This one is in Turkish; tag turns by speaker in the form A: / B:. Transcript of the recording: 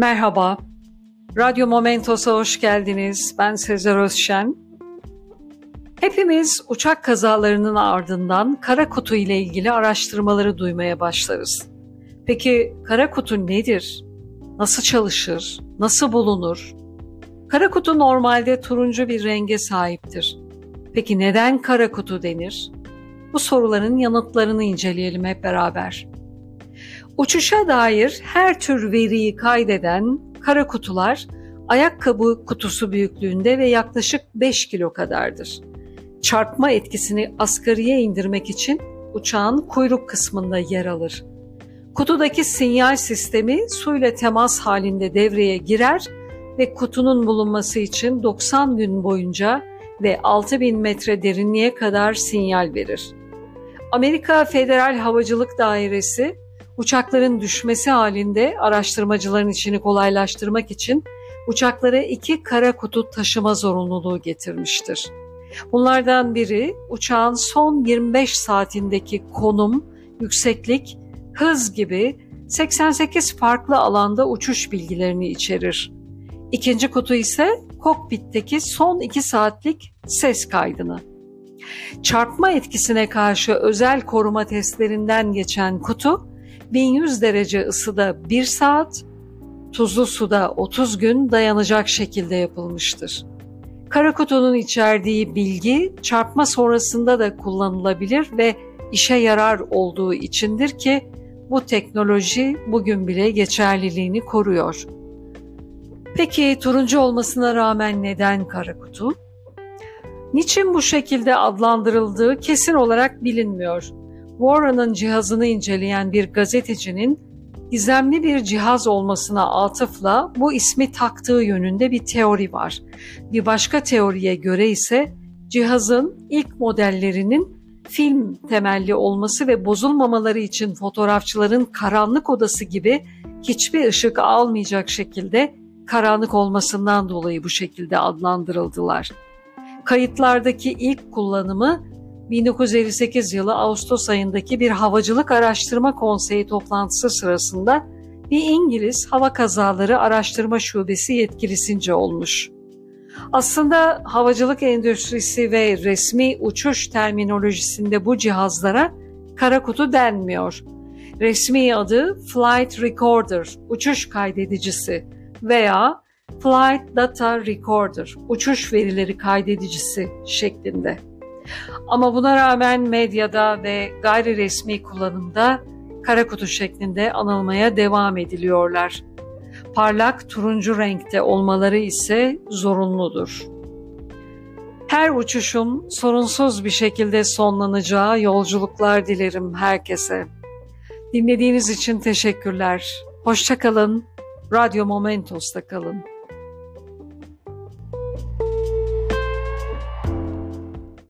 A: Merhaba, Radyo Momentos'a hoş geldiniz. Ben Sezer Özşen. Hepimiz uçak kazalarının ardından kara kutu ile ilgili araştırmaları duymaya başlarız. Peki kara kutu nedir? Nasıl çalışır? Nasıl bulunur? Kara kutu normalde turuncu bir renge sahiptir. Peki neden kara kutu denir? Bu soruların yanıtlarını inceleyelim hep beraber. Uçuşa dair her tür veriyi kaydeden kara kutular ayakkabı kutusu büyüklüğünde ve yaklaşık 5 kilo kadardır. Çarpma etkisini asgariye indirmek için uçağın kuyruk kısmında yer alır. Kutudaki sinyal sistemi suyla temas halinde devreye girer ve kutunun bulunması için 90 gün boyunca ve 6000 metre derinliğe kadar sinyal verir. Amerika Federal Havacılık Dairesi uçakların düşmesi halinde araştırmacıların işini kolaylaştırmak için uçaklara iki kara kutu taşıma zorunluluğu getirmiştir. Bunlardan biri uçağın son 25 saatindeki konum, yükseklik, hız gibi 88 farklı alanda uçuş bilgilerini içerir. İkinci kutu ise kokpitteki son 2 saatlik ses kaydını. Çarpma etkisine karşı özel koruma testlerinden geçen kutu 1100 derece ısıda 1 saat, tuzlu suda 30 gün dayanacak şekilde yapılmıştır. Kara kutunun içerdiği bilgi çarpma sonrasında da kullanılabilir ve işe yarar olduğu içindir ki bu teknoloji bugün bile geçerliliğini koruyor. Peki turuncu olmasına rağmen neden kara kutu? Niçin bu şekilde adlandırıldığı kesin olarak bilinmiyor. Warren'ın cihazını inceleyen bir gazetecinin gizemli bir cihaz olmasına atıfla bu ismi taktığı yönünde bir teori var. Bir başka teoriye göre ise cihazın ilk modellerinin film temelli olması ve bozulmamaları için fotoğrafçıların karanlık odası gibi hiçbir ışık almayacak şekilde karanlık olmasından dolayı bu şekilde adlandırıldılar. Kayıtlardaki ilk kullanımı 1958 yılı Ağustos ayındaki bir havacılık araştırma konseyi toplantısı sırasında bir İngiliz hava kazaları araştırma şubesi yetkilisince olmuş. Aslında havacılık endüstrisi ve resmi uçuş terminolojisinde bu cihazlara kara kutu denmiyor. Resmi adı Flight Recorder, uçuş kaydedicisi veya Flight Data Recorder, uçuş verileri kaydedicisi şeklinde. Ama buna rağmen medyada ve gayri resmi kullanımda kara kutu şeklinde anılmaya devam ediliyorlar. Parlak turuncu renkte olmaları ise zorunludur. Her uçuşun sorunsuz bir şekilde sonlanacağı yolculuklar dilerim herkese. Dinlediğiniz için teşekkürler. Hoşçakalın. Radyo Momentos'ta kalın.